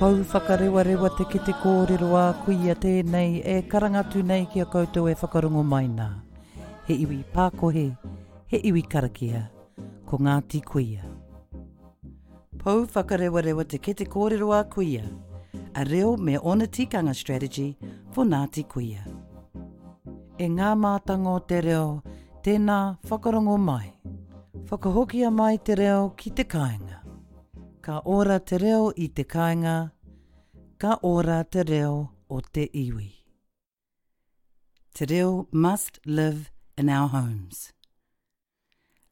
pau whakarewarewa te ki te kōrero a kuia tēnei e karangatū nei ki a koutou e whakarongo mai nā. He iwi pākohe, he iwi karakia, ko Ngāti Kuia. Pau whakarewarewa te ki te kōrero a kuia, a reo me ona tikanga strategy for Ngāti Kuia. E ngā mātango te reo, tēnā whakarongo mai. Whakahokia mai te reo ki te kāinga. Ka ora te reo i te kāinga, ka ora te reo o te iwi. Te reo must live in our homes.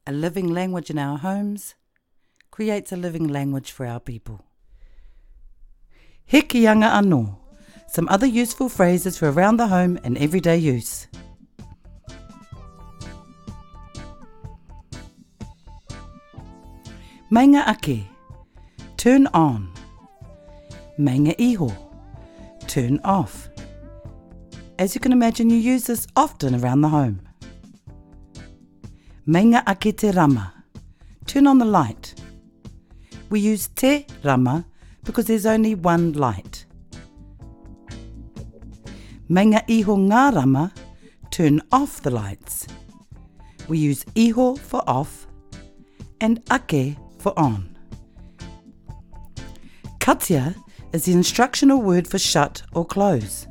A living language in our homes creates a living language for our people. He kianga anō, some other useful phrases for around the home and everyday use. Mainga ake, turn on. Mainga iho, turn off. As you can imagine, you use this often around the home. Mainga ake te rama, turn on the light. We use te rama because there's only one light. Mainga iho ngā rama, turn off the lights. We use iho for off and ake for on. Katia is the instructional word for shut or close.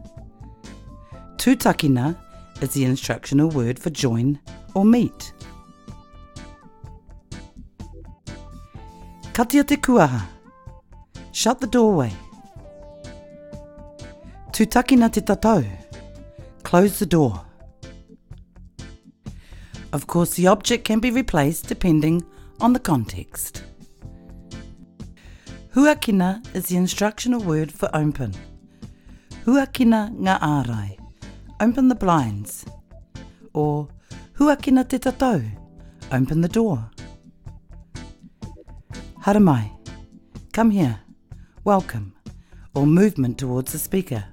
Tutakina is the instructional word for join or meet. Katia te kuaha. Shut the doorway. Tutakina te tatau. Close the door. Of course, the object can be replaced depending on the context. Huakina is the instructional word for open. Huakina ngā ārai, open the blinds. Or huakina te tatau, open the door. Haramai, come here, welcome, or movement towards the speaker.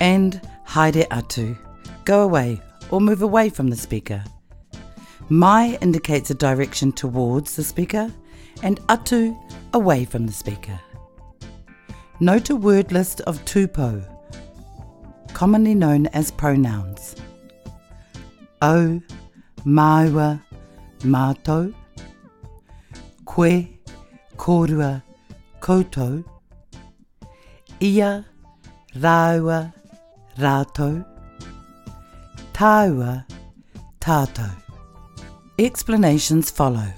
And haere atu, go away or move away from the speaker. Mai indicates a direction towards the speaker and atu away from the speaker. Note a word list of tupo, commonly known as pronouns. O, maua, mātou, koe, kōrua, koto, ia, rāua, rātou, tāua, tātou. Explanations follow.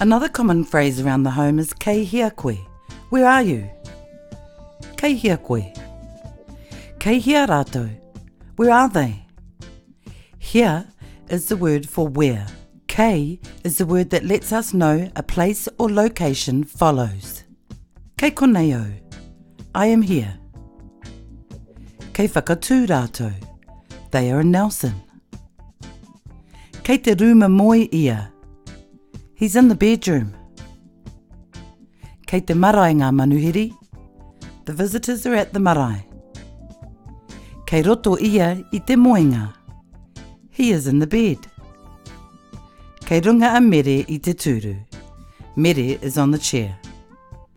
Another common phrase around the home is kei hia koe. Where are you? Kei hia koe. Kei hia rātou. Where are they? Here is the word for where. Kei is the word that lets us know a place or location follows. Kei koneo. I am here. Kei whakatū rātou. They are in Nelson. Kei te rūma moi ia. He's in the bedroom. Kei te marae ngā manuhiri. The visitors are at the marae. Kei roto ia i te moenga. He is in the bed. Kei runga a mere i te tūru. Mere is on the chair.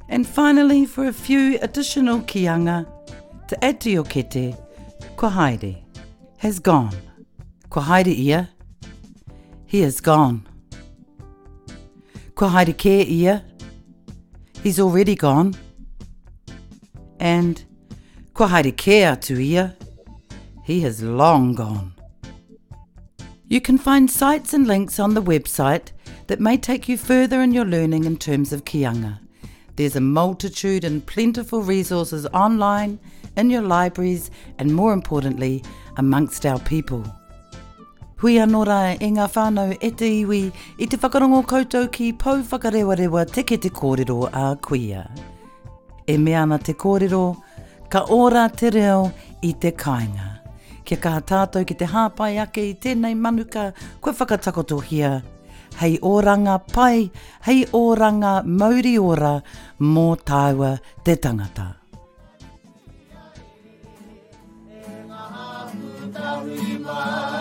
And finally, for a few additional kianga, to add to your kete, ko has gone. Ko haere ia, he is gone. Ko haere ke ia, he's already gone. And ko haere ke atu ia, he has long gone. You can find sites and links on the website that may take you further in your learning in terms of kianga. There's a multitude and plentiful resources online, in your libraries, and more importantly, amongst our people. Hui anō rā e ngā whānau e te iwi i te whakarongo koutou ki pau whakarewarewa te ke te kōrero a kuia. E mea ana te kōrero, ka ora te reo i te kāinga. Kia kaha tātou ki te hāpai ake i tēnei manuka, koe whakatakotohia. Hei oranga pai, hei oranga mauri ora mō tāua te tangata. Taurima.